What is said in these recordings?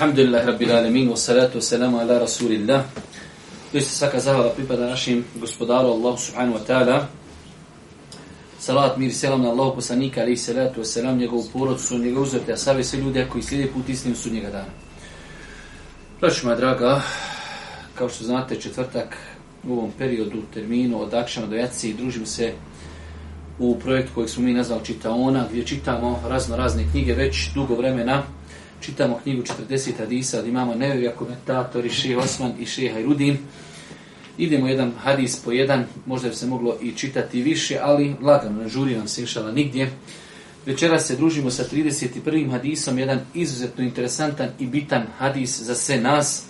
Alhamdulillah Rabbil Alamin, wa salatu wa salamu ala Rasulillah. Doista svaka zahvala pripada našim gospodaru Allahu subhanu wa ta'ala. Salat, mir i selam na Allahu poslanika, ali i salatu wa salam, njegovu porodcu, njegovu uzvrte, a save sve ljude koji slijede put istinu su njega dana. Braći moja draga, kao što znate, četvrtak u ovom periodu, terminu, od akšana do jaci, družim se u projektu kojeg smo mi nazvali Čitaona, gdje čitamo razno razne knjige već dugo vremena, čitamo knjigu 40 hadisa od imamo Nevevija, komentatori Šeha Osman i Šeha Rudin. Idemo jedan hadis po jedan, možda bi se moglo i čitati više, ali lagano, ne žuri nam se išala nigdje. Večeras se družimo sa 31. hadisom, jedan izuzetno interesantan i bitan hadis za sve nas.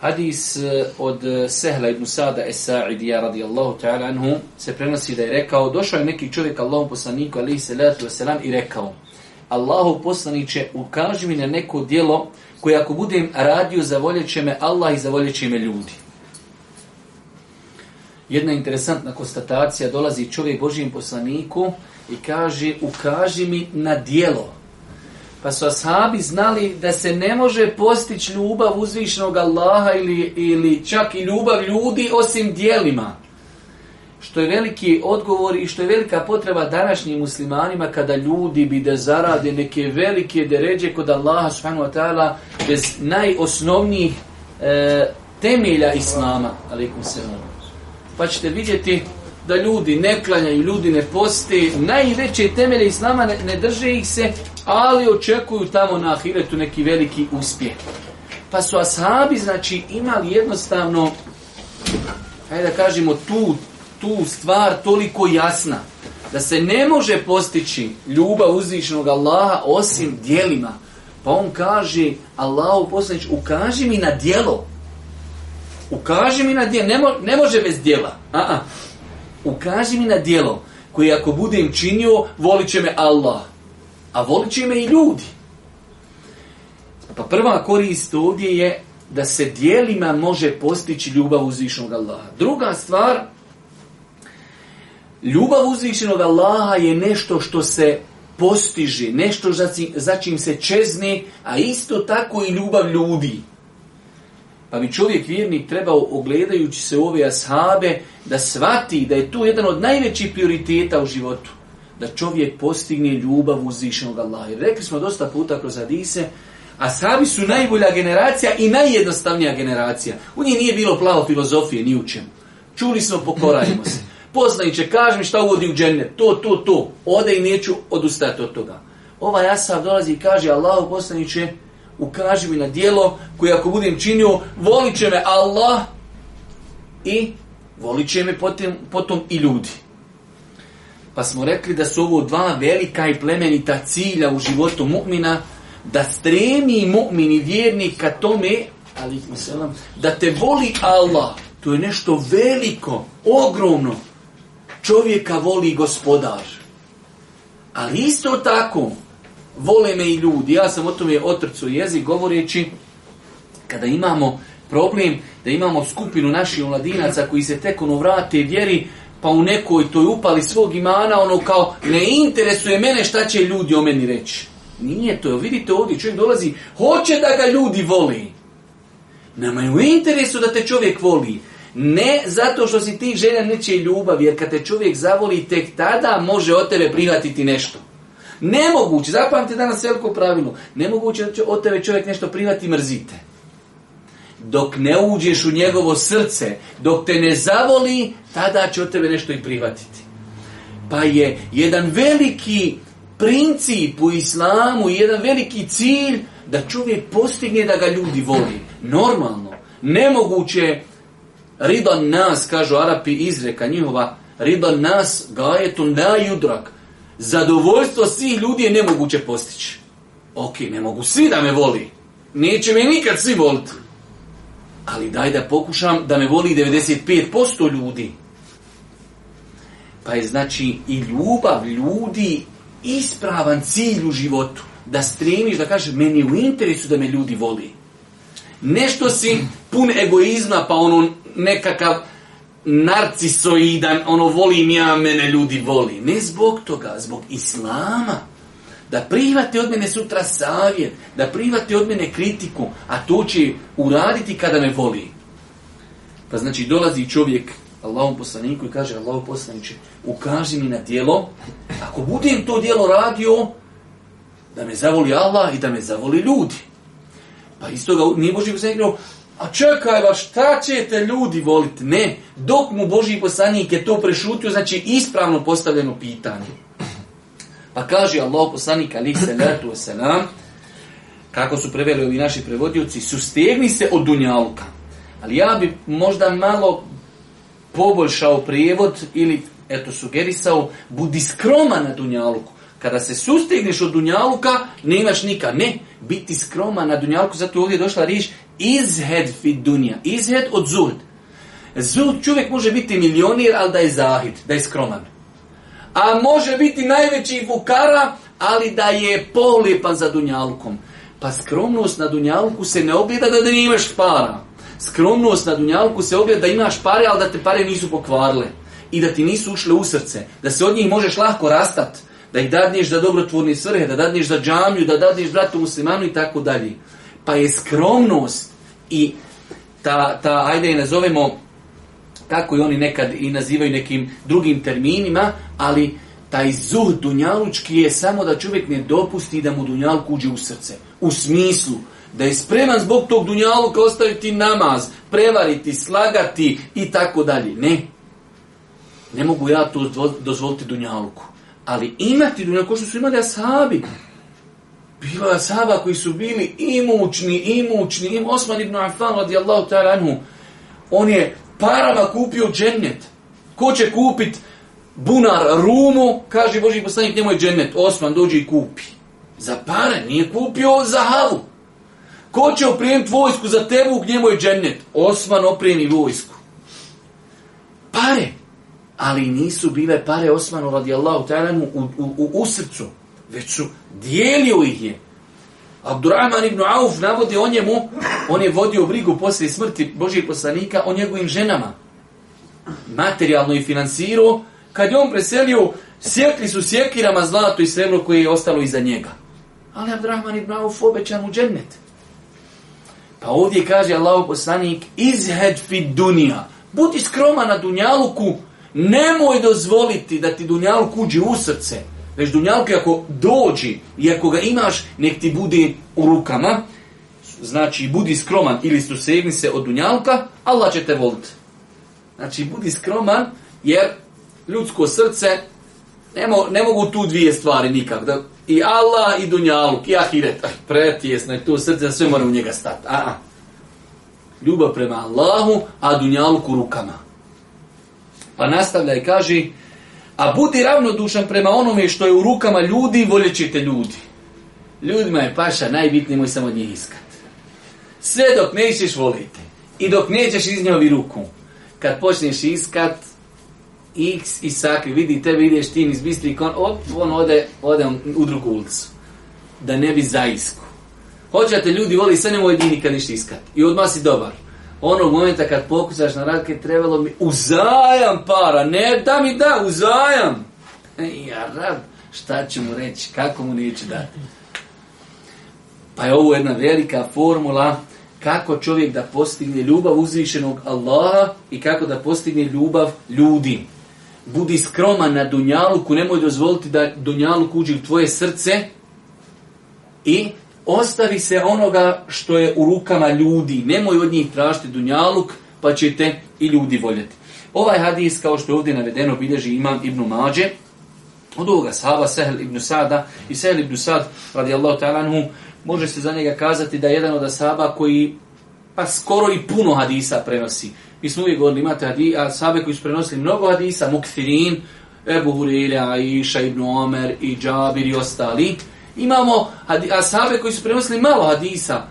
Hadis eh, od eh, Sehla ibn Sada Esa'idija radijallahu ta'ala anhu se prenosi da je rekao, došao je neki čovjek Allahom poslaniku alaihi salatu wasalam i rekao, Allahu poslaniće, ukaži mi na neko djelo koje ako budem radio, zavoljet me Allah i zavoljet će me ljudi. Jedna interesantna konstatacija, dolazi čovjek Božijem poslaniku i kaže, ukaži mi na djelo. Pa su ashabi znali da se ne može postići ljubav uzvišnog Allaha ili, ili čak i ljubav ljudi osim djelima što je veliki odgovor i što je velika potreba današnjim muslimanima kada ljudi bi da zarade neke velike deređe kod Allaha subhanahu wa ta'ala bez najosnovnijih e, temelja Islama. Alikum Pa ćete vidjeti da ljudi ne klanjaju, ljudi ne poste, najveće temelje Islama ne, ne drže ih se, ali očekuju tamo na ahiretu neki veliki uspjeh. Pa su ashabi, znači, imali jednostavno, hajde da kažemo, tu tu stvar toliko jasna da se ne može postići ljubav uzvišnog Allaha osim dijelima. Pa on kaže, Allahu poslanić, ukaži mi na djelo. Ukaži mi na djelo. Ne, može bez djela. A -a. Ukaži mi na djelo koje ako budem činio, volit će me Allah. A volit će me i ljudi. Pa prva korist ovdje je da se dijelima može postići ljubav uzvišnog Allaha. Druga stvar, Ljubav uzvišenog Allaha je nešto što se postiže, nešto za čim se čezne, a isto tako i ljubav ljudi. Pa bi čovjek vjernik trebao, ogledajući se ove ashabe, da shvati da je to jedan od najvećih prioriteta u životu. Da čovjek postigne ljubav uzvišenog Allaha. Jer rekli smo dosta puta kroz a ashabi su najbolja generacija i najjednostavnija generacija. U njih nije bilo plavo filozofije, ni u čemu. Čuli smo, pokorajmo se. Poslaniće, kaži mi šta uvodi u džene. To, to, to. Ode i neću odustati od toga. Ovaj Asaf dolazi i kaže, Allahu poslaniće, ukaži mi na dijelo koje ako budem činio, volit će me Allah i volit će me potom, potom i ljudi. Pa smo rekli da su ovo dva velika i plemenita cilja u životu mu'mina, da stremi mu'min i vjernik ka tome, ali da te voli Allah, to je nešto veliko, ogromno. Čovjeka voli gospodar. Ali isto tako, vole me i ljudi. Ja sam o tome otrcu jezik govoreći, kada imamo problem da imamo skupinu naših mladinaca koji se tek ono vrate vjeri, pa u nekoj toj upali svog imana, ono kao, ne interesuje mene šta će ljudi o meni reći. Nije to, vidite ovdje, čovjek dolazi, hoće da ga ljudi voli. Nama je u interesu da te čovjek voli. Ne zato što si ti želja nečije ljubav, jer kad te čovjek zavoli, tek tada može od tebe prihvatiti nešto. Nemoguće, Zapamti danas veliko pravilo, nemoguće da će od tebe čovjek nešto privati. mrzite. Dok ne uđeš u njegovo srce, dok te ne zavoli, tada će od tebe nešto i privatiti. Pa je jedan veliki princip u islamu i jedan veliki cilj da čovjek postigne da ga ljudi voli. Normalno. Nemoguće Ridan nas, kažu Arapi, izreka njihova, ridan nas gajetu najudrak. Zadovoljstvo svih ljudi je nemoguće postići. Ok, ne mogu svi da me voli. Neće me nikad svi voliti. Ali daj da pokušam da me voli 95% ljudi. Pa je znači i ljubav ljudi ispravan cilj u životu. Da stremiš, da kažeš, meni u interesu da me ljudi voli. Nešto si pun egoizma, pa ono nekakav narcisoidan, ono volim ja, mene ljudi voli. Ne zbog toga, zbog islama. Da private od mene sutra savjet, da private od mene kritiku, a to će uraditi kada me voli. Pa znači dolazi čovjek Allahom poslaniku i kaže Allahom poslaniče, ukaži mi na djelo, ako budem to djelo radio, da me zavoli Allah i da me zavoli ljudi. Pa iz toga nije Boži poslanik a čekaj vas, šta ćete ljudi voliti? Ne, dok mu Boži poslanik je to prešutio, znači ispravno postavljeno pitanje. Pa kaže Allah poslanik ali se letu kako su preveli ovi naši prevodioci, sustegni se od dunjalka. Ali ja bi možda malo poboljšao prijevod ili eto sugerisao, budi skroman na dunjaluku. Kada se sustegneš od dunjaluka, nemaš nikad. Ne, biti skroman na dunjalku, zato ovdje došla riječ izhed fit dunja, izhed od zuhd. Zuhd čovjek može biti milionir, ali da je zahid, da je skroman. A može biti najveći vukara, ali da je polijepan za dunjalkom. Pa skromnost na dunjalku se ne objeda da, ne imaš para. Skromnost na dunjalku se objeda da imaš pare, ali da te pare nisu pokvarile. I da ti nisu ušle u srce. Da se od njih možeš lahko rastat da ih dadniš za dobrotvorni svrhe, da dadniš za džamiju, da dadniš vratu muslimanu i tako dalje. Pa je skromnost i ta, ta ajde je nazovemo, tako i oni nekad i nazivaju nekim drugim terminima, ali taj zuh dunjalučki je samo da čovjek ne dopusti da mu dunjalku uđe u srce. U smislu da je spreman zbog tog dunjaluka ostaviti namaz, prevariti, slagati i tako dalje. Ne. Ne mogu ja to dozvoliti dunjaluku. Ali imati dunja, ko što su imali ashabi. Bilo je ashaba koji su bili imućni, imućni. Im Osman ibn Affan radijallahu ta'ala anhu. On je parama kupio džennet. Ko će kupit bunar rumu, kaže Boži poslanik, njemu je džennet. Osman dođe i kupi. Za pare, nije kupio za havu. Ko će oprijemiti vojsku za tebu, njemu je džennet. Osman oprijemi vojsku. Pare ali nisu bile pare Osmanu radijallahu ta'ala u, u, u, srcu, već su dijelio ih je. Abdurrahman ibn Auf navodi o njemu, on je vodio brigu poslije smrti Božih poslanika o njegovim ženama. Materijalno i financirao, kad je on preselio, sjekli su sjekirama zlato i srebro koje je ostalo iza njega. Ali Abdurrahman ibn Auf obećan u džennet. Pa ovdje kaže Allah poslanik, izhed fi dunija, budi skroman na dunjaluku, Nemoj dozvoliti da ti Dunjaluk uđe u srce. Već dunjalk ako dođi i ako ga imaš, nek ti bude u rukama. Znači, budi skroman ili susegni se od dunjalka, Allah će te voliti. Znači, budi skroman jer ljudsko srce ne, ne mogu tu dvije stvari nikak. Da, I Allah i dunjaluk i ahiret. pretjesno je to srce, sve mora u njega stati. A, Ljubav prema Allahu, a u rukama. Pa nastavlja i kaže, a budi ravnodušan prema onome što je u rukama ljudi, voljeći ćete ljudi. Ljudima je paša, najbitnije moj samo od njih iskat. Sve dok nećeš voliti i dok nećeš iz njovi ruku. Kad počneš iskat, x i sakri, vidi tebe, vidiš tim iz bistri kon, op, on ode, ode u drugu ulicu. Da ne bi zaisku. Hoćete ljudi voli, sve nemoj kad ništa iskat. I odmah si dobar onog momenta kad pokušaš na radke, trebalo mi uzajam para, ne da mi da, uzajam. I e, ja rad, šta ću mu reći, kako mu neće dati. Pa je ovo jedna velika formula kako čovjek da postigne ljubav uzvišenog Allaha i kako da postigne ljubav ljudi. Budi skroman na dunjaluku, nemoj dozvoliti da dunjaluk uđe u tvoje srce i Ostavi se onoga što je u rukama ljudi. Nemoj od njih tražiti dunjaluk, pa ćete i ljudi voljeti. Ovaj hadis, kao što je ovdje navedeno, bilježi imam Ibn Mađe, od ovoga sahaba Sehel ibn Sada i Sehel ibn Sad radijallahu ta'ala može se za njega kazati da je jedan od sahaba koji pa skoro i puno hadisa prenosi. Mi smo uvijek govorili, imate sahabe koji su prenosili mnogo hadisa, Mukfirin, Ebu Hurira, Iša ibn Omer i Džabir i ostali. Imamo asave koji su prenosili malo hadisa.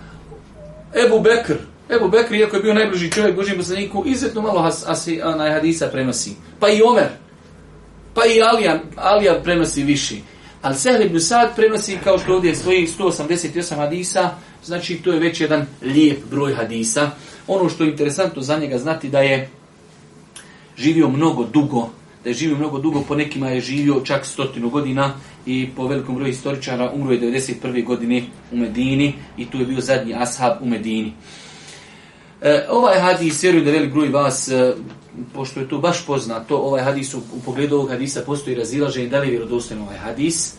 Ebu Bekr, Ebu Bekr, iako je bio najbliži čovjek Božijem poslaniku, izuzetno malo has, hadisa prenosi. Pa i Omer, pa i Alijan prenosi viši. Ali Sehl ibn prenosi, kao što ovdje stoji, 188 hadisa, znači to je već jedan lijep broj hadisa. Ono što je interesantno za njega znati da je živio mnogo dugo da je živio mnogo dugo, po nekima je živio čak stotinu godina i po velikom broju historičara umro je 91. godine u Medini i tu je bio zadnji ashab u Medini. E, ovaj hadis, vjerujem da velik broj vas, e, pošto je to baš poznato, ovaj hadis u, u pogledu ovog hadisa postoji razilaženje da li je vjerodostojan ovaj hadis.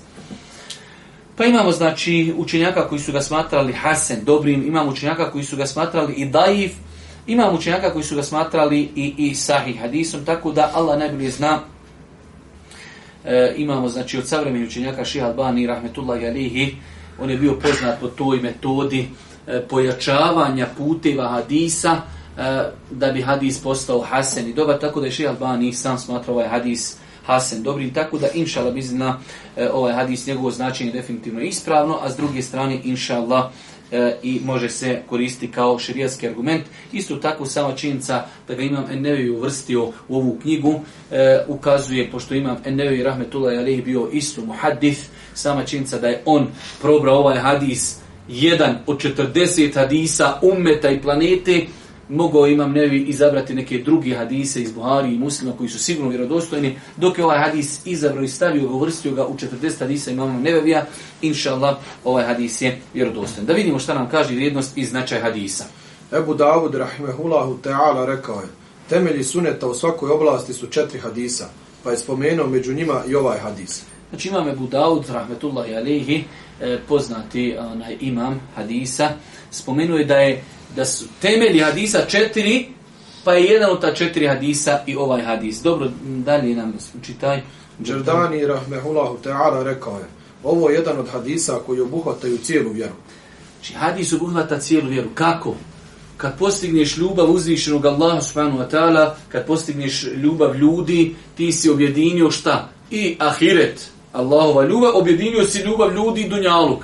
Pa imamo znači učenjaka koji su ga smatrali hasen, dobrim, imamo učenjaka koji su ga smatrali i Daif, Imamo učenjaka koji su ga smatrali i, i sahih hadisom, tako da Allah najbolje zna. E, imamo znači od savremenih učenjaka Ših Albani, Rahmetullahi Alihi, on je bio poznat po toj metodi e, pojačavanja puteva hadisa, e, da bi hadis postao hasen i dobar, tako da je Ših Albani sam smatrao ovaj hadis Hasen dobrim, tako da inšala bizna ovaj hadis njegovo značenje definitivno ispravno, a s druge strane inšala e, i može se koristiti kao širijatski argument. Isto tako sama činjenica da ga Imam Enevi uvrstio u ovu knjigu e, ukazuje, pošto Imam Enevi Rahmetullah je bio isto hadith, sama činjenica da je on probrao ovaj hadis jedan od 40 hadisa umeta i planete mogao imam nevi izabrati neke druge hadise iz Buhari i muslima koji su sigurno vjerodostojni, dok je ovaj hadis izabrao i stavio ga, uvrstio ga u 40 hadisa imam Nevevija, inša Allah, ovaj hadis je vjerodostojan. Da vidimo šta nam kaže vrijednost i značaj hadisa. Ebu Davud, rahimehullahu ta'ala, rekao je, temelji suneta u svakoj oblasti su četiri hadisa, pa je spomenuo među njima i ovaj hadis. Znači imam Ebu Daud, rahmetullahi alihi, e, poznati onaj, imam hadisa, spomenuje da je da su temelji hadisa četiri, pa je jedan od ta četiri hadisa i ovaj hadis. Dobro, dalje nam čitaj. Džerdani, rahmehullahu ta'ala, rekao je, ovo je jedan od hadisa koji obuhvataju cijelu vjeru. Znači, hadis obuhvata cijelu vjeru. Kako? Kad postigneš ljubav uzvišenog Allaha subhanahu wa ta'ala, kad postigneš ljubav ljudi, ti si objedinio šta? I ahiret. Allahova ljubav, objedinio si ljubav ljudi i dunjaluk.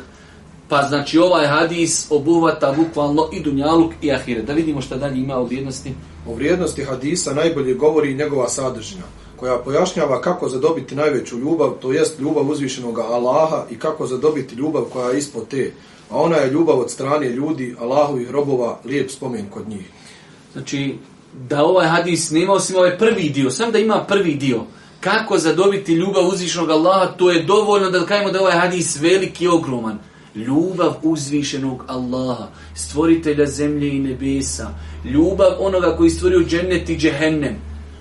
Pa znači ovaj hadis obuhvata bukvalno i dunjaluk i ahire. Da vidimo šta dalje ima o vrijednosti. O vrijednosti hadisa najbolje govori njegova sadržina koja pojašnjava kako zadobiti najveću ljubav, to jest ljubav uzvišenog Allaha i kako zadobiti ljubav koja je ispod te, a ona je ljubav od strane ljudi, Allahu i robova, lijep spomen kod njih. Znači, da ovaj hadis nema osim ovaj prvi dio, sam da ima prvi dio, kako zadobiti ljubav uzvišenog Allaha, to je dovoljno da kajemo da je ovaj hadis veliki i ogroman. Ljubav uzvišenog Allaha, stvoritelja zemlje i nebesa, ljubav onoga koji stvorio džennet i džehennem.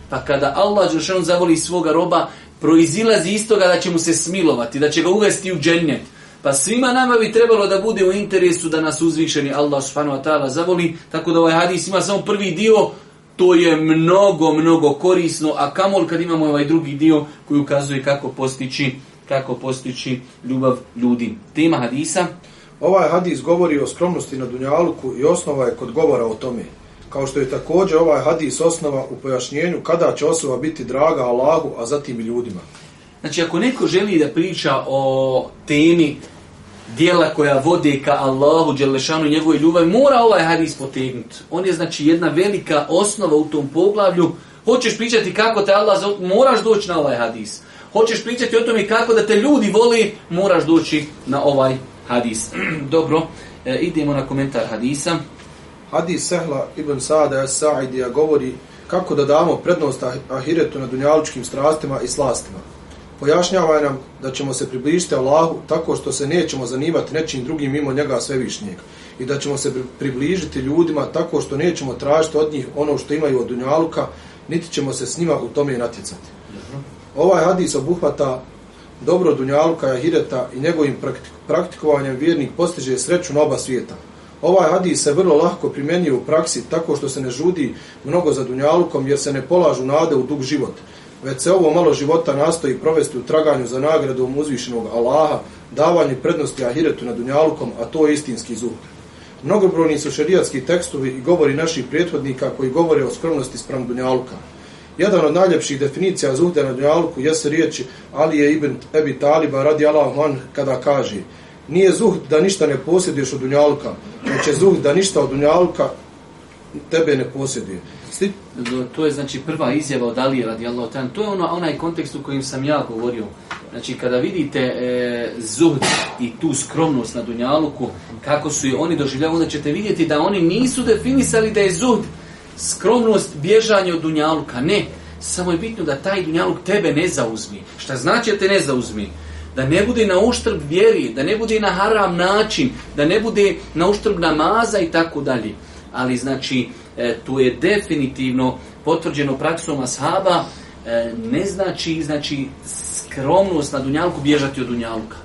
Pa kada Allah Đelšanu zavoli svoga roba, proizilazi iz toga da će mu se smilovati, da će ga uvesti u džennet. Pa svima nama bi trebalo da bude u interesu da nas uzvišeni Allah subhanahu wa ta'ala zavoli, tako da ovaj hadis ima samo prvi dio, to je mnogo, mnogo korisno, a kamol kad imamo ovaj drugi dio koji ukazuje kako postići, kako postići ljubav ljudi. Tema hadisa. Ovaj hadis govori o skromnosti na Dunjaluku i osnova je kod govora o tome. Kao što je također ovaj hadis osnova u pojašnjenju kada će osoba biti draga Allahu, a zatim i ljudima. Znači, ako neko želi da priča o temi dijela koja vode ka Allahu, Đelešanu, njegove ljubavi, mora ovaj hadis potegnuti. On je znači jedna velika osnova u tom poglavlju. Hoćeš pričati kako te Allah, moraš doći na ovaj hadis. Hoćeš pričati o tome kako da te ljudi voli, moraš doći na ovaj hadis. Dobro, e, idemo na komentar hadisa. Hadis Sehla ibn Saada Sa'idija govori kako da damo prednost ahiretu na dunjalučkim strastima i slastima pojašnjava nam da ćemo se približiti Allahu tako što se nećemo zanimati nečim drugim mimo njega svevišnjeg i da ćemo se približiti ljudima tako što nećemo tražiti od njih ono što imaju od dunjaluka, niti ćemo se s njima u tome natjecati. Ovaj hadis obuhvata dobro dunjaluka i ahireta i njegovim praktikovanjem vjernik postiže sreću na oba svijeta. Ovaj hadis se vrlo lahko primjenjuje u praksi tako što se ne žudi mnogo za dunjalukom jer se ne polažu nade u dug život, već se ovo malo života nastoji provesti u traganju za nagradom uzvišenog Allaha, davanje prednosti ahiretu nad dunjalukom, a to je istinski zuh. Mnogobrojni su šerijatski tekstovi i govori naših prethodnika koji govore o skromnosti spram Dunjalka. Jedan od najljepših definicija Zuhde na dunjaluku se riječi je ibn Ebi Taliba radi Allahu kada kaže Nije zuh da ništa ne posjeduješ od dunjaluka, već je zuh da ništa od dunjaluka tebe ne posjeduje to je znači prva izjava od Alije radijallahu to je ono, onaj kontekst u kojem sam ja govorio. Znači kada vidite e, zuhd i tu skromnost na Dunjaluku, kako su je oni doživljavali, onda ćete vidjeti da oni nisu definisali da je zuhd skromnost bježanje od Dunjaluka. Ne, samo je bitno da taj Dunjaluk tebe ne zauzmi. Šta znači da te ne zauzmi? da ne bude na uštrb vjeri, da ne bude na haram način, da ne bude na uštrb namaza i tako dalje. Ali znači e, to je definitivno potvrđeno praksom ashaba, e, ne znači, znači skromnost na Dunjalku bježati od Dunjalka.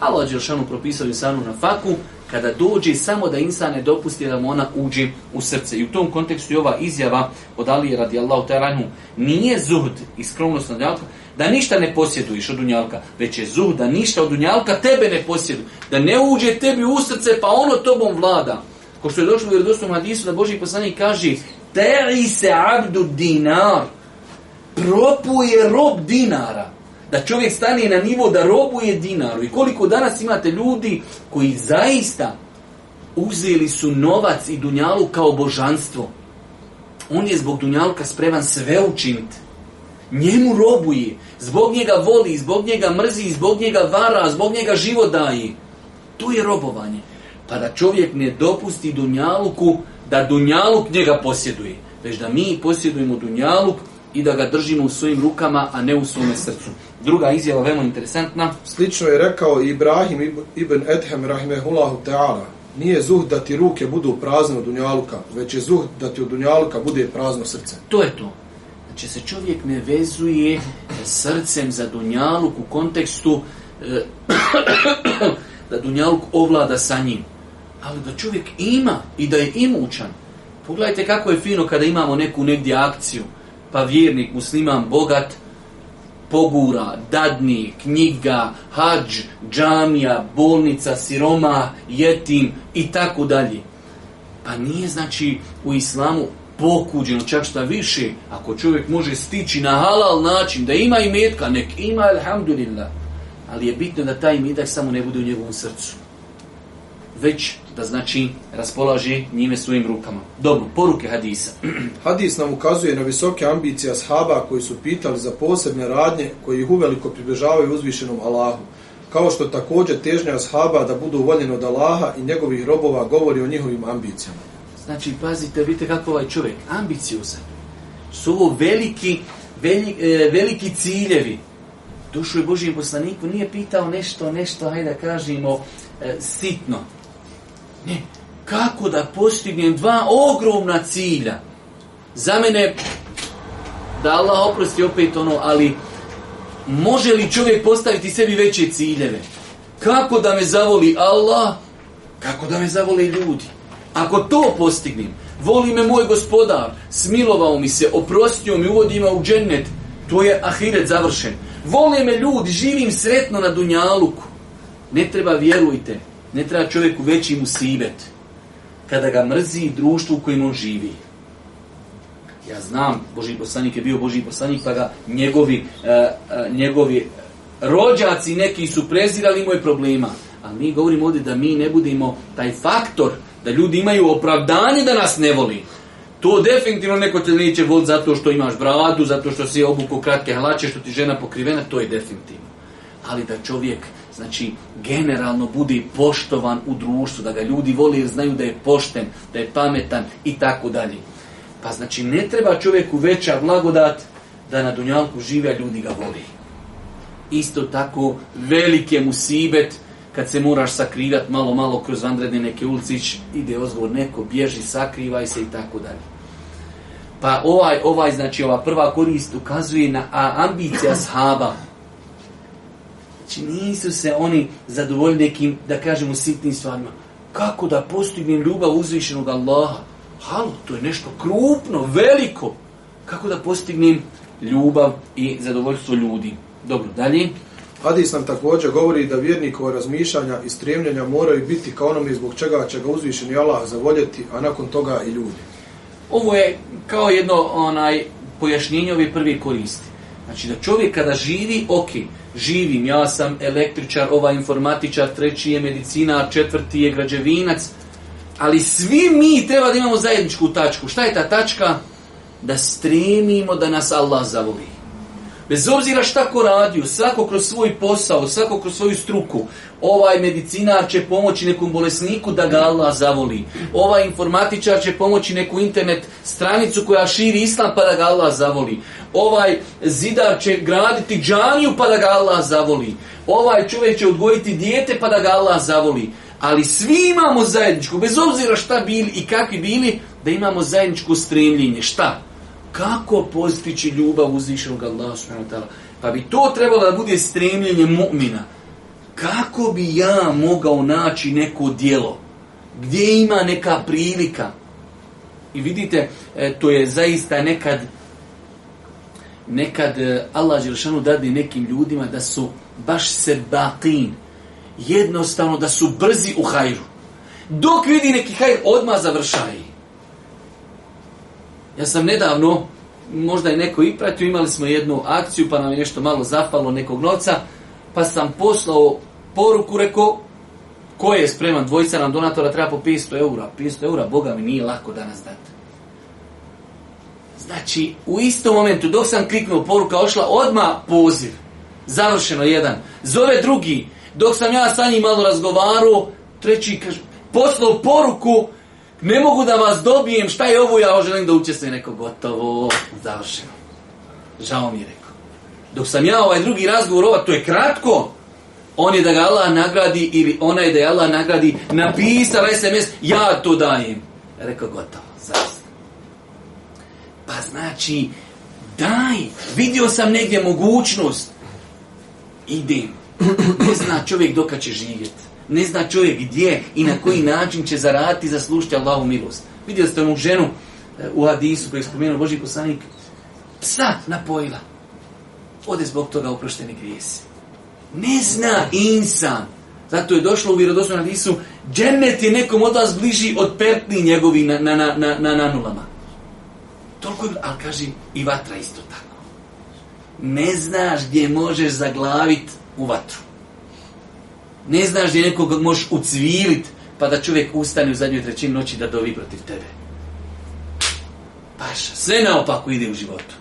Allah Đelšanu propisao insanu na faku, kada dođe samo da insan ne dopusti da mu ona uđe u srce. I u tom kontekstu je ova izjava od Ali radijallahu ta'ala nije zuhd i skromnost na dunjalka da ništa ne posjeduješ od dunjalka, već je zuhd da ništa od dunjalka tebe ne posjedu, Da ne uđe tebi u srce pa ono tobom vlada. Ko što je došlo u vjerodostom hadisu da Boži poslanik kaže Teri se abdu dinar. Propuje rob dinara. Da čovjek stane na nivo da robuje dinaru. I koliko danas imate ljudi koji zaista uzeli su novac i dunjalu kao božanstvo. On je zbog dunjalka spreman sve učiniti. Njemu robuje. Zbog njega voli, zbog njega mrzi, zbog njega vara, zbog njega život daje. Tu je robovanje. Pa da čovjek ne dopusti Dunjaluku da Dunjaluk njega posjeduje. Već da mi posjedujemo Dunjaluk i da ga držimo u svojim rukama, a ne u svome srcu. Druga izjava veoma interesantna. Slično je rekao Ibrahim ibn Edhem rahimehullahu ta'ala. Nije zuh da ti ruke budu prazne od dunjaluka, već je zuh da ti od dunjaluka bude prazno srce. To je to. Znači se čovjek ne vezuje srcem za dunjaluk u kontekstu eh, da dunjaluk ovlada sa njim ali da čovjek ima i da je imućan. Pogledajte kako je fino kada imamo neku negdje akciju, pa vjernik, musliman, bogat, pogura, dadni, knjiga, hađ, džamija, bolnica, siroma, jetim i tako dalje. Pa nije znači u islamu pokuđeno, čak šta više, ako čovjek može stići na halal način, da ima imetka, nek ima, alhamdulillah. Ali je bitno da taj imetak samo ne bude u njegovom srcu već da znači raspolaže njime svojim rukama. Dobro, poruke hadisa. Hadis nam ukazuje na visoke ambicije ashaba koji su pitali za posebne radnje koji ih uveliko približavaju uzvišenom Allahu. Kao što također težnja ashaba da budu uvoljeni od Allaha i njegovih robova govori o njihovim ambicijama. Znači, pazite, vidite kako ovaj čovjek ambiciozan. Su ovo veliki, e, veliki, ciljevi. Dušu je Božijem poslaniku nije pitao nešto, nešto, hajde da kažemo, e, sitno ne, kako da postignem dva ogromna cilja? Za mene, da Allah oprosti opet ono, ali može li čovjek postaviti sebi veće ciljeve? Kako da me zavoli Allah? Kako da me zavole ljudi? Ako to postignem, voli me moj gospodar, smilovao mi se, oprostio mi, me u džennet, to je ahiret završen. voli me ljudi, živim sretno na Dunjaluku. Ne treba, vjerujte, ne treba čovjeku veći usibet. kada ga mrzi društvu u kojem on živi. Ja znam, Boži poslanik je bio Boži poslanik, pa ga njegovi, e, e, njegovi rođaci neki su prezirali moje problema. Ali mi govorimo ovdje da mi ne budemo taj faktor, da ljudi imaju opravdanje da nas ne voli. To definitivno neko te neće voliti zato što imaš bravadu, zato što si obuku kratke hlače, što ti žena pokrivena, to je definitivno. Ali da čovjek znači generalno bude poštovan u društvu, da ga ljudi voli jer znaju da je pošten, da je pametan i tako dalje. Pa znači ne treba čovjeku veća blagodat da na dunjalku žive, a ljudi ga voli. Isto tako velike musibet kad se moraš sakrivat malo malo kroz vanredne neke ulicić, ide ozvor neko, bježi, sakrivaj se i tako dalje. Pa ovaj, ovaj, znači ova prva korist ukazuje na a ambicija shaba, Znači nisu se oni zadovoljni nekim, da kažemo, sitnim stvarima. Kako da postignem ljubav uzvišenog Allaha? Halo, to je nešto krupno, veliko. Kako da postignem ljubav i zadovoljstvo ljudi? Dobro, dalje. Hadis nam također govori da vjernikova razmišljanja i stremljenja moraju biti kao onome zbog čega će ga uzvišeni Allah zavoljeti, a nakon toga i ljudi. Ovo je kao jedno onaj pojašnjenje ove prve koristi. Znači da čovjek kada živi, ok, živim, ja sam električar, ova informatičar, treći je medicina, četvrti je građevinac, ali svi mi treba da imamo zajedničku tačku. Šta je ta tačka? Da stremimo da nas Allah zavoli. Bez obzira šta ko radio, svako kroz svoj posao, svako kroz svoju struku, ovaj medicinar će pomoći nekom bolesniku da ga Allah zavoli. Ovaj informatičar će pomoći neku internet stranicu koja širi islam pa da ga Allah zavoli. Ovaj zidar će graditi džaniju pa da ga Allah zavoli. Ovaj čovjek će odgojiti dijete pa da ga Allah zavoli. Ali svi imamo zajedničku, bez obzira šta bili i kakvi bili, da imamo zajedničko stremljenje. Šta? kako postići ljubav uzvišenog Allaha subhanahu Pa bi to trebalo da bude stremljenje mu'mina. Kako bi ja mogao naći neko dijelo, Gdje ima neka prilika? I vidite, e, to je zaista nekad nekad e, Allah dadi nekim ljudima da su baš sebatin. Jednostavno da su brzi u hajru. Dok vidi neki hajr, odmah završaju. Ja sam nedavno, možda je neko i pratio, imali smo jednu akciju pa nam je nešto malo zapalo nekog novca, pa sam poslao poruku, rekao, ko je spreman, dvojica nam donatora treba po 500 eura. 500 eura, Boga mi nije lako danas dati. Znači, u istom momentu, dok sam kliknuo, poruka ošla, odmah poziv. Završeno jedan. Zove drugi. Dok sam ja sa njim malo razgovarao, treći kaže, poslao poruku, ne mogu da vas dobijem, šta je ovo, ja želim da učestvuje Neko, gotovo, završeno. Žao mi je rekao. Dok sam ja ovaj drugi razgovor, ova, to je kratko, on je da ga Allah nagradi ili ona je da je Allah nagradi, napisala SMS, ja to dajem. Rekao, gotovo, završeno. Pa znači, daj, vidio sam negdje mogućnost, idem. Ne zna čovjek dok će živjeti. Ne zna čovjek gdje i na koji način će zaraditi i zaslušiti Allahu milost. Vidio ste onu ženu eh, u Hadisu koji je spomenuo Boži poslanik. Psa napojila. Ode zbog toga oprošteni grijesi. Ne zna insan. Zato je došlo u vjerodostojnom Hadisu džennet je nekom od vas bliži od pertni njegovi na, na, na, na, nulama. Toliko je, ali i vatra isto tako. Ne znaš gdje možeš zaglavit u vatru. Ne znaš gdje nekog možeš ucvilit, pa da čovjek ustane u zadnjoj trećini noći da dovi protiv tebe. Paša, sve naopako ide u životu.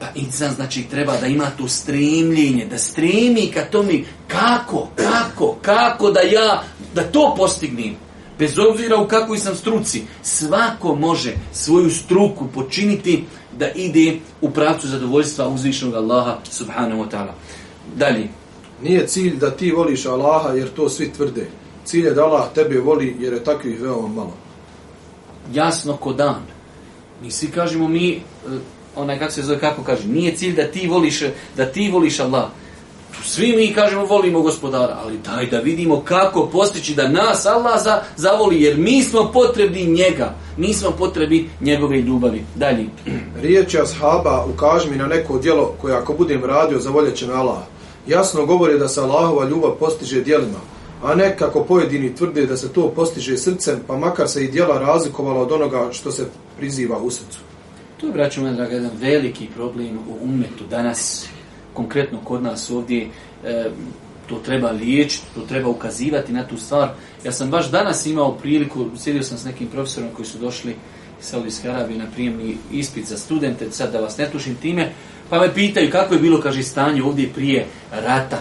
Pa insan znači treba da ima to stremljenje, da stremi ka tome kako, kako, kako da ja, da to postignem. Bez obzira u kakvoj sam struci, svako može svoju struku počiniti da ide u pravcu zadovoljstva uzvišnog Allaha subhanahu wa ta'ala. Dalje. Nije cilj da ti voliš Allaha jer to svi tvrde. Cilj je da Allah tebe voli jer je takvih veoma malo. Jasno ko dan. Mi svi kažemo mi, e, onaj kako se zove, kako kaže, nije cilj da ti voliš, da ti voliš Allah. Svi mi kažemo volimo gospodara, ali daj da vidimo kako postići da nas Allah zavoli, jer mi smo potrebni njega, mi smo potrebni njegove ljubavi. Dalje. Riječ ashaba, ukaži mi na neko djelo koje ako budem radio, zavoljet će me Allah jasno govore da se Allahova ljubav postiže djelima, a ne kako pojedini tvrde da se to postiže srcem, pa makar se i djela razlikovala od onoga što se priziva u srcu. To je, braćo moja draga, jedan veliki problem u umetu danas, konkretno kod nas ovdje, e, to treba liječiti, to treba ukazivati na tu stvar, ja sam baš danas imao priliku, sjedio sam s nekim profesorom koji su došli iz Saudijske Arabije na prijemni ispit za studente, sad da vas ne tušim time, pa me pitaju kako je bilo, kaže, stanje ovdje prije rata.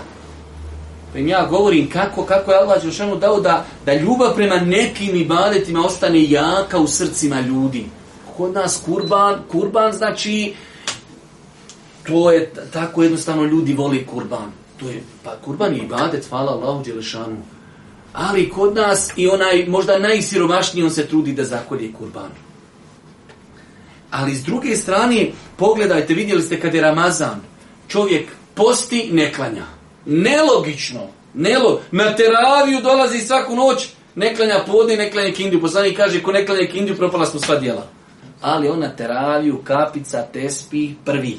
Pa im ja govorim kako, kako je Allah Đelšanu dao da, da ljubav prema nekim ibadetima ostane jaka u srcima ljudi. Kod nas kurban, kurban znači, to je tako jednostavno ljudi voli kurban. To je, pa kurban je ibadet, hvala Allahu Đelešanu. Ali kod nas i onaj možda najsiromašniji on se trudi da zakolje kurban. Ali s druge strane, pogledajte, vidjeli ste kad je Ramazan, čovjek posti ne klanja. Nelogično. Nelo, na teraviju dolazi svaku noć, ne klanja podne, ne klanja kindiju. Poslani kaže, ko ne klanja kindiju, propala smo sva djela. Ali on na teraviju, kapica, tespi, prvi.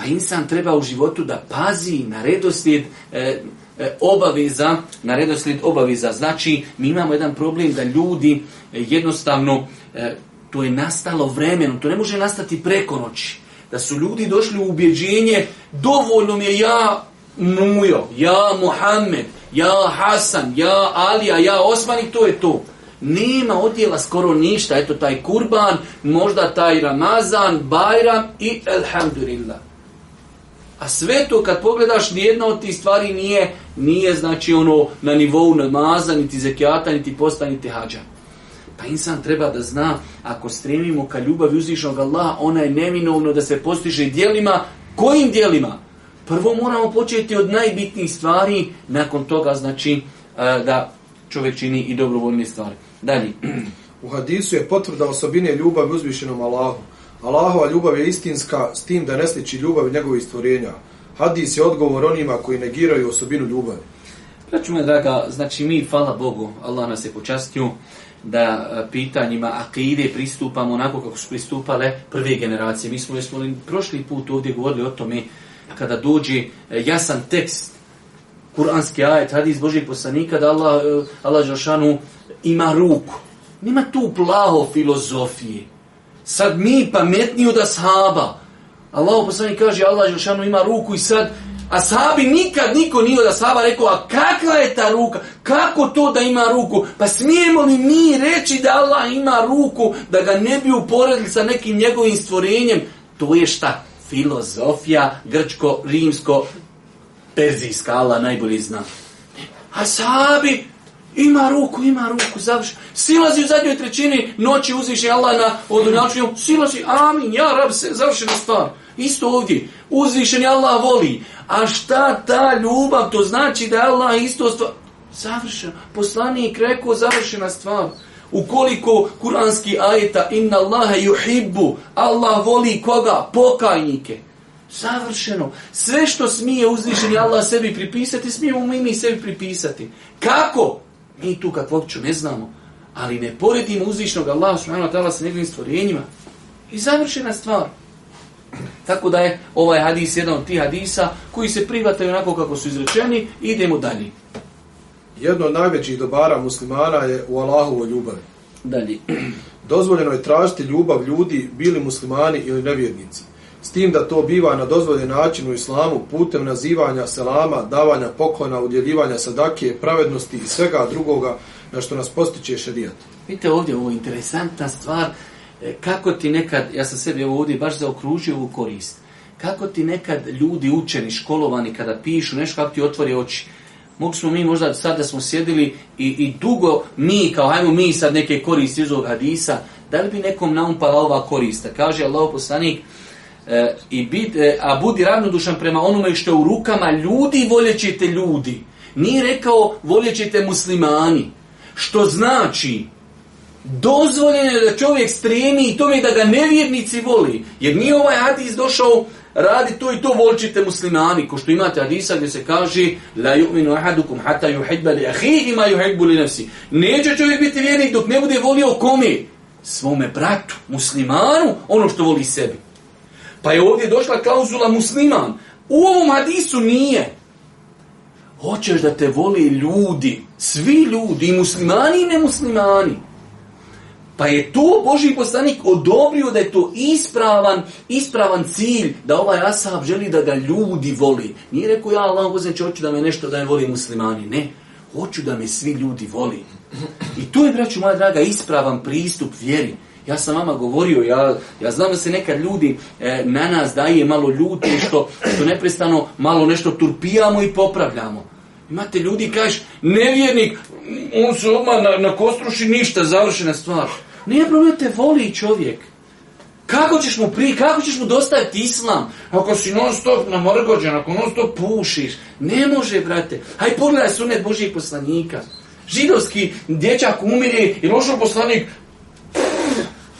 Pa insan treba u životu da pazi na redoslijed e, e, obaveza, na redoslijed obaveza. Znači, mi imamo jedan problem da ljudi e, jednostavno, e, to je nastalo vremenom, to ne može nastati preko noći. Da su ljudi došli u ubjeđenje, dovoljno mi je ja Mujo, ja Mohamed, ja Hasan, ja Alija, ja Osman i to je to. Nema odjela skoro ništa, eto taj kurban, možda taj Ramazan, Bajram i Elhamdulillah. A sve to kad pogledaš, nijedna od tih stvari nije, nije znači ono na nivou namaza, niti zekijata, niti posta, niti hađa. Pa insan treba da zna, ako stremimo ka ljubavi uzvišnog Allaha, ona je neminovno da se postiže dijelima. Kojim dijelima? Prvo moramo početi od najbitnijih stvari, nakon toga znači e, da čovjek čini i dobrovoljne stvari. Dalje. U hadisu je potvrda osobine ljubavi uzvišenom Allahu. Allahova ljubav je istinska s tim da ne sliči ljubav njegovih stvorenja. Hadis je odgovor onima koji negiraju osobinu ljubavi. Praću me draga, znači mi, hvala Bogu, Allah nas je počastio, da e, pitanjima akide pristupamo onako kako su pristupale prve generacije. Mi smo, li prošli put ovdje govorili o tome kada dođe e, jasan tekst, kuranski ajet, hadis Božih poslanika, da Allah, e, Allah Žalšanu ima ruku. Nema tu plaho filozofije. Sad mi pametniji od ashaba. Allah poslanik kaže, Allah Želšanu ima ruku i sad Sabi nikad niko nije od ashaba rekao, a kakva je ta ruka? Kako to da ima ruku? Pa smijemo li mi reći da Allah ima ruku, da ga ne bi uporedili sa nekim njegovim stvorenjem? To je šta? Filozofija grčko-rimsko-perzijska, Allah najbolji zna. A sabi ima ruku, ima ruku, završi. Silazi u zadnjoj trećini, noći uzviše Allah na odunačnju, silazi, amin, ja rab se, završena stvar. Isto ovdje, uzvišeni Allah voli. A šta ta ljubav, to znači da je Allah isto stvar. Završena, poslanik rekao, završena stvar. Ukoliko kuranski ajeta inna Allahe Juhibbu, Allah voli koga? Pokajnike. Savršeno. Sve što smije uzvišeni Allah sebi pripisati, smijemo mi mi sebi pripisati. Kako? Mi tu kakvoću ne znamo, ali ne poredimo uzvišnog Allaha subhanahu ta'ala sa njegovim stvorenjima. I završena stvar. Tako da je ovaj hadis jedan od tih hadisa koji se prihvataju onako kako su izrečeni i idemo dalje. Jedno od najvećih dobara muslimana je u o ljubavi. Dalje. Dozvoljeno je tražiti ljubav ljudi, bili muslimani ili nevjernici s tim da to biva na dozvoljen način u islamu putem nazivanja selama, davanja poklona, udjeljivanja sadake, pravednosti i svega drugoga na što nas postiče šedijat Vidite ovdje ovo interesantna stvar, e, kako ti nekad, ja sam sebi ovdje baš zaokružio u korist, kako ti nekad ljudi učeni, školovani, kada pišu nešto, kako ti otvori oči, mogli smo mi možda sad da smo sjedili i, i dugo mi, kao hajmo mi sad neke koristi iz ovog hadisa, da li bi nekom naumpala ova korista? Kaže Allah poslanik, E, i bit, e, a budi ravnodušan prema onome što je u rukama ljudi, te ljudi. Nije rekao ćete muslimani. Što znači, dozvoljeno je da čovjek stremi i tome da ga nevjernici voli. Jer nije ovaj hadis došao radi to i to volčite muslimani, ko što imate hadisa gdje se kaže la yu'minu ahadukum hatta yuhibba li akhihi ma yuhibbu li nafsi. Neće čovjek biti vjernik dok ne bude volio kome? Svome bratu, muslimanu, ono što voli sebi. Pa je ovdje došla klauzula musliman. U ovom hadisu nije. Hoćeš da te voli ljudi, svi ljudi, i muslimani i nemuslimani. Pa je to Boži poslanik odobrio da je to ispravan, ispravan cilj, da ovaj asab želi da ga ljudi voli. Nije rekao ja Allah znači, hoću da me nešto da me voli muslimani. Ne, hoću da me svi ljudi voli. I to je, braću moja draga, ispravan pristup vjeri. Ja sam vama govorio, ja, ja znam da se nekad ljudi e, na nas daje malo ljudi što, što neprestano malo nešto turpijamo i popravljamo. Imate ljudi, kažeš, nevjernik, on se odmah na, na kostruši ništa, završena stvar. Nije problem, te voli čovjek. Kako ćeš mu pri, kako ćeš mu dostaviti islam? Ako si non stop namrgođen, ako non stop pušiš. Ne može, brate. Haj pogledaj sunet Božijeg poslanika. Židovski dječak umire i lošo poslanik,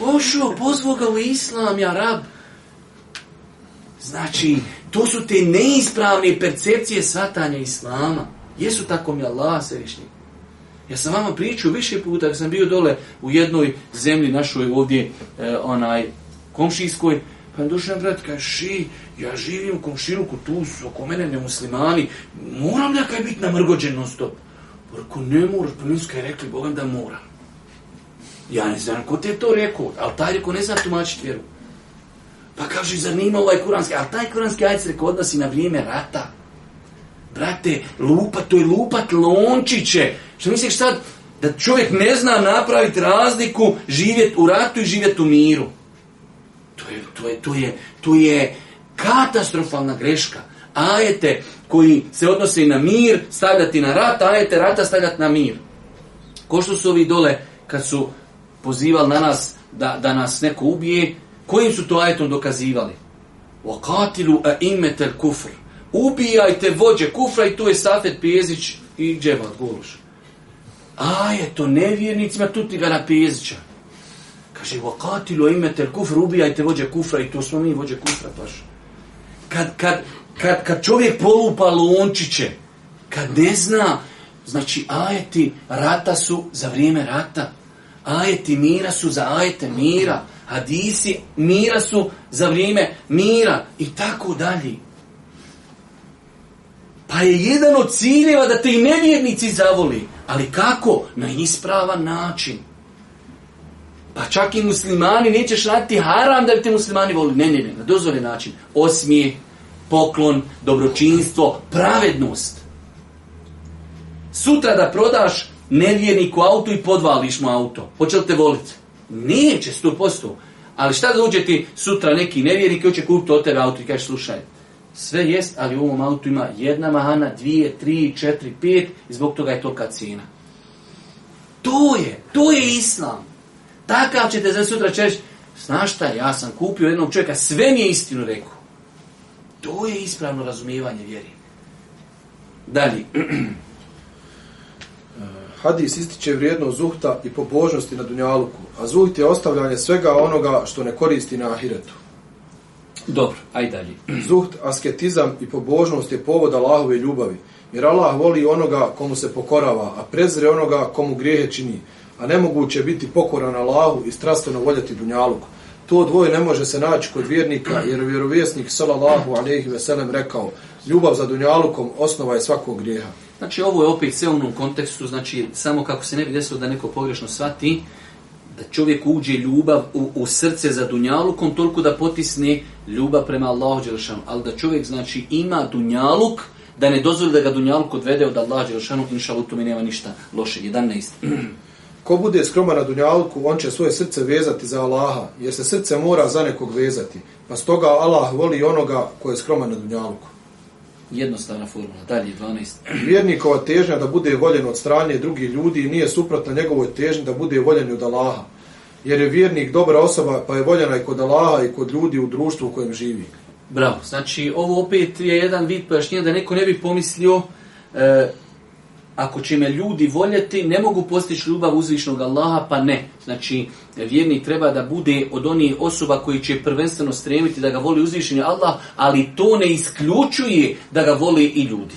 Pošao, pozvao ga u islam, ja rab. Znači, to su te neispravne percepcije satanja islama. Jesu tako mi Allah svevišnji. Ja sam vama pričao više puta, kad sam bio dole u jednoj zemlji našoj ovdje, e, onaj, komšijskoj, pa je došao brat, kaže, ja živim u komšiluku, tu su oko mene nemuslimani, moram ja kaj biti namrgođen non stop. Pa rekao, ne moraš, pa nisu kaj rekli, Bogam da moram. Ja ne znam ko ti je to rekao, ali taj rekao ne zna tumačiti vjeru. Pa kaže, zar nima ovaj kuranski, ali taj kuranski ajc rekao odnosi na vrijeme rata. Brate, lupa, to je lupat lončiće. Što misliš sad, da čovjek ne zna napraviti razliku živjeti u ratu i živjeti u miru. To je, to je, to je, to je katastrofalna greška. Ajete koji se odnose na mir stavljati na rat, ajete rata stavljati na mir. Ko što su ovi dole kad su pozivali na nas da, da nas neko ubije, kojim su to ajetom dokazivali? a imeter kufr. Ubijajte vođe kufra i tu je Safet Pijezić i Džebat Goluš. je, to nevjernicima, tu ti ga na Pijezića. Kaže, وَقَاتِلُوا Ubijajte vođe kufra i to smo mi vođe kufra paš. Kad, kad, kad, kad čovjek polupa lončiće, kad ne zna, znači ajeti rata su za vrijeme rata. Ajeti mira su za ajete mira. Hadisi mira su za vrijeme mira i tako dalje. Pa je jedan od ciljeva da te i nevjernici zavoli. Ali kako? Na ispravan način. Pa čak i muslimani nećeš raditi haram da bi te muslimani voli Ne, ne, ne, na dozvoljen način. Osmije, poklon, dobročinstvo, pravednost. Sutra da prodaš nevjerniku auto i podvališ mu auto. Hoće li te voliti? Nije, sto posto. Ali šta uđe ti sutra neki nevjernik i hoće kupiti od tebe auto i kaže slušaj, sve jest, ali u ovom autu ima jedna mahana, dvije, tri, četiri, pet i zbog toga je tolika cijena. To je, to je islam. Takav ćete za sutra češ, znaš šta, ja sam kupio jednog čovjeka, sve mi je istinu rekao. To je ispravno razumijevanje vjeri. Dalje. hadis ističe vrijednost zuhta i pobožnosti na dunjaluku, a zuht je ostavljanje svega onoga što ne koristi na ahiretu. Dobro, aj dalje. Zuht, asketizam i pobožnost je povod Allahove ljubavi, jer Allah voli onoga komu se pokorava, a prezre onoga komu grijehe čini, a nemoguće je biti pokoran Allahu i strastveno voljeti dunjaluku. To dvoje ne može se naći kod vjernika, jer vjerovjesnik sallallahu alejhi ve sellem rekao: Ljubav za dunjalukom osnova je svakog grijeha. Znači ovo je opet sve u kontekstu, znači samo kako se ne bi desilo da neko pogrešno shvati, da čovjek uđe ljubav u, u srce za dunjalukom, toliko da potisne ljubav prema Allahu Đelšanu. Ali da čovjek znači ima dunjaluk, da ne dozvoli da ga dunjaluk odvede od Allahu Đelšanu, inša u tome nema ništa loše. 11. Ko bude skroman na dunjalku, on će svoje srce vezati za Allaha, jer se srce mora za nekog vezati. Pa stoga Allah voli onoga ko je skroman na dunjalku jednostavna formula. Dalje, 12. Vjernikova težnja da bude voljen od strane drugih ljudi nije suprotna njegovoj težnji da bude voljen od Allaha. Jer je vjernik dobra osoba pa je voljena i kod Allaha i kod ljudi u društvu u kojem živi. Bravo. Znači, ovo opet je jedan vid pojašnjenja da neko ne bi pomislio e, ako će me ljudi voljeti, ne mogu postići ljubav uzvišnog Allaha, pa ne. Znači, vjerni treba da bude od onih osoba koji će prvenstveno stremiti da ga voli uzvišeni Allah, ali to ne isključuje da ga vole i ljudi.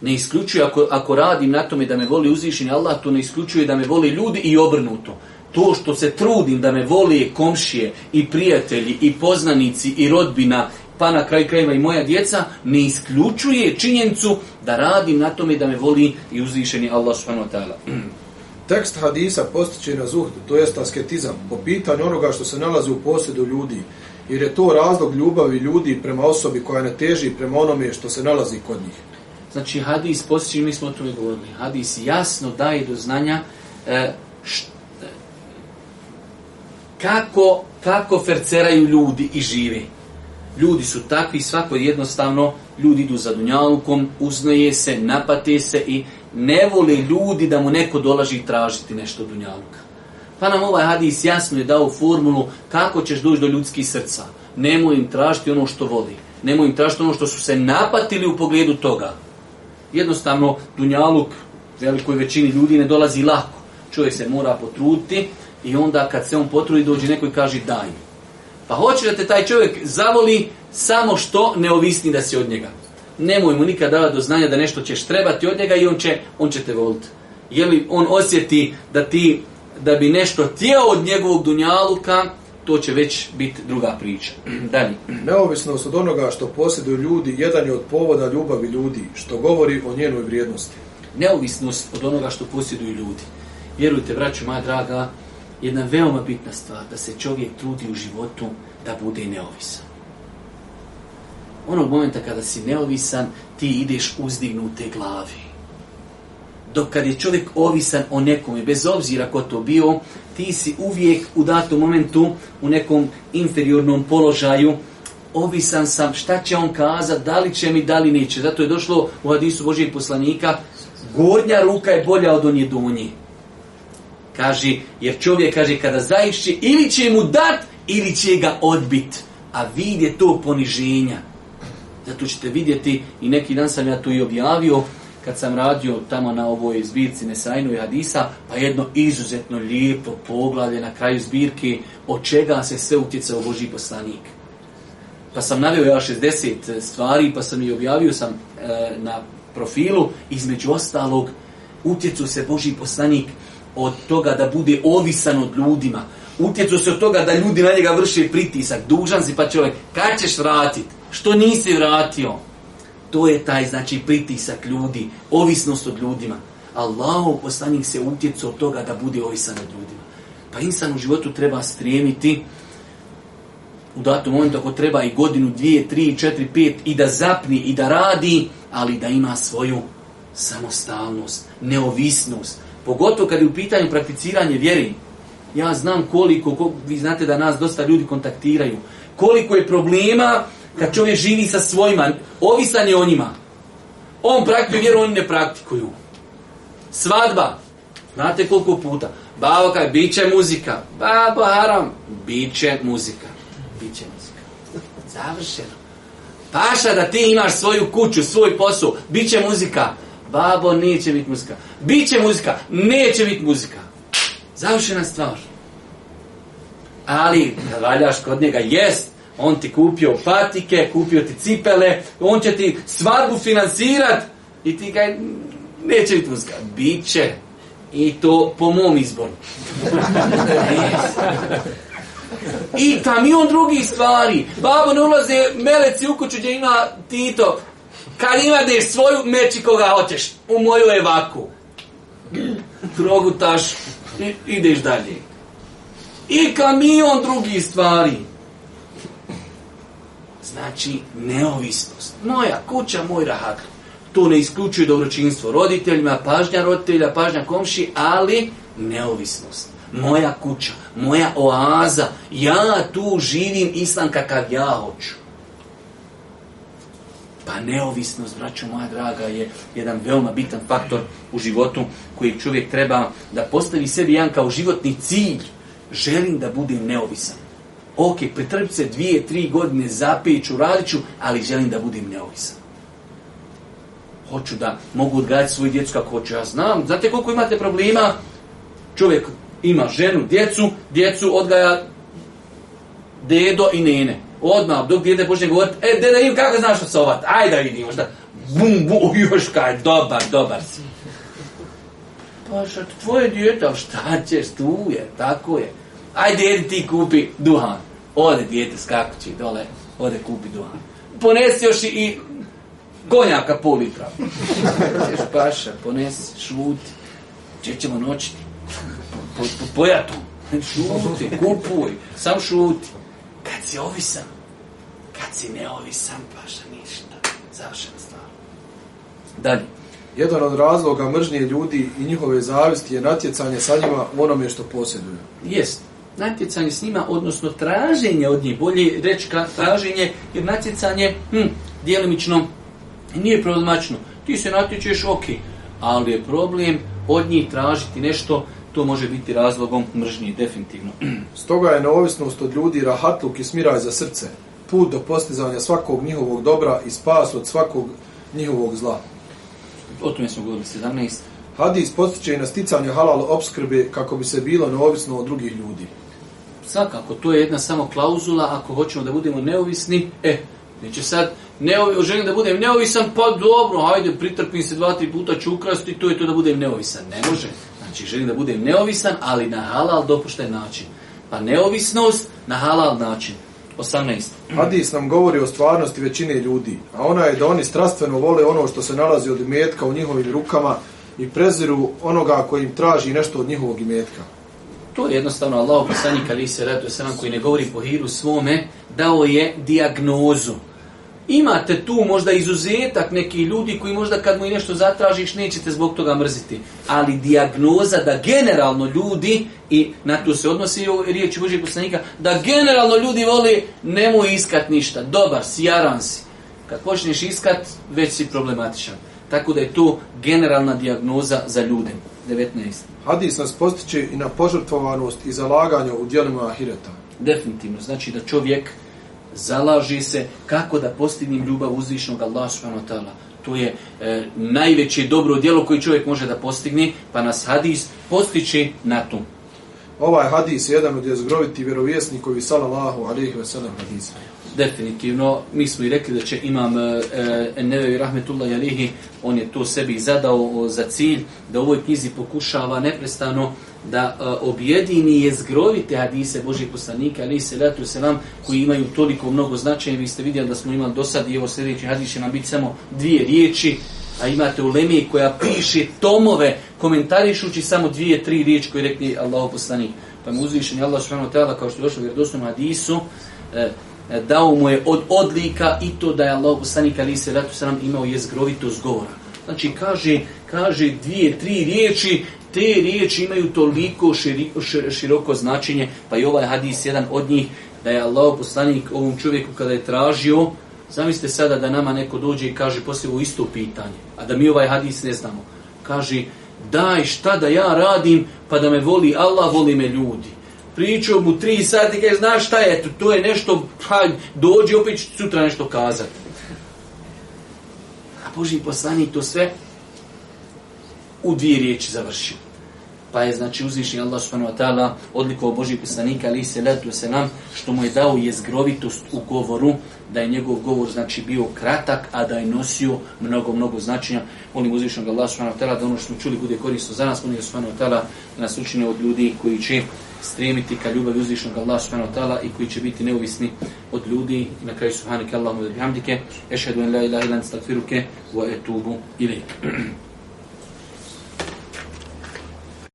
Ne isključuje, ako, ako radim na tome da me voli uzvišeni Allah, to ne isključuje da me voli ljudi i obrnuto. To što se trudim da me voli komšije i prijatelji i poznanici i rodbina pa na kraju krajeva i moja djeca, ne isključuje činjenicu da radim na tome da me voli i uzvišeni Allah subhanahu wa ta'ala. Tekst hadisa postiče na zuhd, to jest asketizam, po pitanju onoga što se nalazi u posjedu ljudi, jer je to razlog ljubavi ljudi prema osobi koja ne teži prema onome što se nalazi kod njih. Znači hadis postiče, mi smo o tome govorili, hadis jasno daje do znanja e, e, kako, kako ferceraju ljudi i živi. Ljudi su takvi, svako jednostavno, ljudi idu za dunjalukom, uznaje se, napate se i ne vole ljudi da mu neko dolaži tražiti nešto dunjaluka. Pa nam ovaj hadis jasno je dao formulu kako ćeš doći do ljudskih srca. Nemoj im tražiti ono što voli. Nemoj im tražiti ono što su se napatili u pogledu toga. Jednostavno, dunjaluk velikoj većini ljudi ne dolazi lako. Čovjek se mora potruditi i onda kad se on potrudi dođe neko i kaže daj pa hoće da te taj čovjek zavoli samo što neovisni da si od njega. Nemoj mu nikada davati do znanja da nešto ćeš trebati od njega i on će, on će te voliti. Je li on osjeti da ti da bi nešto htjeo od njegovog dunjaluka, to će već biti druga priča. Dalje. Neovisnost od onoga što posjeduju ljudi, jedan je od povoda ljubavi ljudi, što govori o njenoj vrijednosti. Neovisnost od onoga što posjeduju ljudi. Vjerujte, braću moja draga, jedna veoma bitna stvar, da se čovjek trudi u životu da bude neovisan. Onog momenta kada si neovisan, ti ideš uzdignute glavi. Dok kad je čovjek ovisan o i bez obzira ko to bio, ti si uvijek u datom momentu u nekom inferiornom položaju, ovisan sam šta će on kazat, da li će mi, da li neće. Zato je došlo u hadisu Božijeg poslanika, gornja ruka je bolja od onje donje. Kaže, jer čovjek kaže kada zaišće ili će mu dat ili će ga odbit. A vid je to poniženja. Zato ćete vidjeti i neki dan sam ja to i objavio kad sam radio tamo na ovoj zbirci Nesajnu i Hadisa, pa jedno izuzetno lijepo poglavlje na kraju zbirke od čega se sve utjecao Boži poslanik. Pa sam navio ja 60 stvari, pa sam i objavio sam e, na profilu, između ostalog, utjecu se Boži poslanik od toga da bude ovisan od ljudima. Utjecu se od toga da ljudi na njega vrše pritisak. Dužan si pa čovjek, kad ćeš vratit? Što nisi vratio? To je taj znači pritisak ljudi, ovisnost od ljudima. Allahov poslanik se utjecu od toga da bude ovisan od ljudima. Pa insan u životu treba strijemiti u datom momentu ako treba i godinu, dvije, tri, četiri, pet i da zapni i da radi, ali da ima svoju samostalnost, neovisnost, Pogotovo kad je u pitanju prakticiranje vjeri. Ja znam koliko, vi znate da nas dosta ljudi kontaktiraju. Koliko je problema kad čovjek živi sa svojima, ovisan je o njima. On praktikuje vjeru, oni ne praktikuju. Svadba, znate koliko puta. Babo kaj, bit će muzika. Babo, haram, bit će muzika. Bit će muzika. Završeno. Paša da ti imaš svoju kuću, svoj posao, bit će muzika. Babo, neće biti muzika. Biće muzika, neće biti muzika. Završena stvar. Ali, kad valjaš kod njega, jest, on ti kupio patike, kupio ti cipele, on će ti svadbu finansirat i ti kaj, neće biti muzika. Biće. I to po mom izboru. I on drugih stvari. Babo ne ulaze meleci u kuću gdje ima Tito. Kad imadeš svoju, meči koga hoćeš. U moju evaku trogutaš i ideš dalje. I kamion drugih stvari. Znači, neovisnost. Moja kuća, moj rahat. To ne isključuje dobročinstvo roditeljima, pažnja roditelja, pažnja komši, ali neovisnost. Moja kuća, moja oaza, ja tu živim islam kakav ja hoću. Pa neovisnost, braćo moja draga, je jedan veoma bitan faktor u životu koji čovjek treba da postavi sebi jedan kao životni cilj. Želim da budem neovisan. Ok, pretrpit se dvije, tri godine, zapijeću, radit ću, ali želim da budem neovisan. Hoću da mogu odgajati svoju djecu kako hoću. Ja znam, znate koliko imate problema? Čovjek ima ženu, djecu, djecu odgaja dedo i nene odmah dok dijete počne govoriti, e, deda im, kako znaš osovat? Ajde da vidimo šta. Bum, bum, još kaj, dobar, dobar si. Pa tvoje dijete, šta ćeš, tu je, tako je. Ajde, jedi ti kupi duhan. Ode dijete skakući dole, ode kupi duhan. Ponesi još i, konjaka pol litra. paša, ponesi, šuti. Če ćemo noći? po, pojatu. Šuti, kupuj, sam šuti. Kad si ovisan, kad si neovisan, paša ništa. Završena stvar. Dalje. Jedan od razloga mržnije ljudi i njihove zavisti je natjecanje sa njima u onome što posjeduju. Jest. Natjecanje s njima, odnosno traženje od njih, bolje reći traženje, jer natjecanje, hm, nije problemačno. Ti se natječeš, ok, ali je problem od njih tražiti nešto to može biti razlogom mržnji, definitivno. Stoga je neovisnost od ljudi rahatluk i smiraj za srce, put do postizanja svakog njihovog dobra i spas od svakog njihovog zla. O tome smo govorili 17. Hadis postiče i na sticanje halal obskrbe kako bi se bilo neovisno od drugih ljudi. Svakako, to je jedna samo klauzula, ako hoćemo da budemo neovisni, e, neće sad, neovi, želim da budem neovisan, pa dobro, hajde, pritrpim se dva, tri puta ću ukrasti, to je to da budem neovisan. Ne može. Znači želim da budem neovisan, ali na halal dopušten način. Pa neovisnost na halal način. 18. Hadis nam govori o stvarnosti većine ljudi, a ona je da oni strastveno vole ono što se nalazi od imetka u njihovim rukama i preziru onoga koji im traži nešto od njihovog imetka. To je jednostavno Allah poslanik ali se radu koji ne govori po hiru svome, dao je diagnozu. Imate tu možda izuzetak neki ljudi koji možda kad mu i nešto zatražiš nećete zbog toga mrziti. Ali dijagnoza da generalno ljudi, i na to se odnosi riječ Božeg poslanika, da generalno ljudi vole nemoj iskat ništa. Dobar si, si. Kad počneš iskat, već si problematičan. Tako da je to generalna dijagnoza za ljude. 19. Hadis nas postiče i na požrtvovanost i zalaganje u dijelima ahireta. Definitivno. Znači da čovjek zalaže se kako da postignem ljubav uzvišnog Allah subhanahu To je e, najveće dobro djelo koje čovjek može da postigne, pa nas hadis postiče na to. Ovaj hadis je jedan od jezgroviti vjerovjesnikovi salallahu alihi veselam hadisa. Definitivno, mi smo i rekli da će imam e, e Nevevi Rahmetullah on je to sebi zadao za cilj, da u ovoj knjizi pokušava neprestano da e, objedini je jezgrovite hadise Božih poslanika, ali se nam koji imaju toliko mnogo značenja Vi ste vidjeli da smo imali do sad i ovo sljedeći hadis će nam biti samo dvije riječi, a imate u Lemiji koja piše tomove komentarišući samo dvije, tri riječi koje rekli Allah poslanik. Pa mu uzvišen Allah subhanahu kao što je došlo u vjerodostom hadisu, e, e, dao mu je od odlika i to da je Allah poslanik ali se ratu nam imao jezgrovitost govora. Znači kaže, kaže dvije, tri riječi te riječi imaju toliko široko značenje, pa i ovaj hadis jedan od njih, da je Allah poslanik ovom čovjeku kada je tražio, zamislite sada da nama neko dođe i kaže poslije u isto pitanje, a da mi ovaj hadis ne znamo. Kaže, daj šta da ja radim, pa da me voli Allah, voli me ljudi. Pričao mu tri sati, kaže, znaš šta je, to je nešto, pa dođi opet sutra nešto kazati. A Boži poslanik to sve u dvije riječi završio pa je znači uzvišen Allah subhanahu wa ta'ala odlikovao Božih ali se letu se nam što mu je dao jezgrovitost u govoru da je njegov govor znači bio kratak a da je nosio mnogo mnogo značenja molim uzvišenog Allah subhanahu wa ta'ala da ono što smo čuli bude korisno za nas molim subhanahu wa ta'ala da nas učine od ljudi koji će stremiti ka ljubavi uzvišenog Allah subhanahu wa ta'ala i koji će biti neovisni od ljudi i na kraju subhanike Allahumma bihamdike ešhedu en la ilaha wa etubu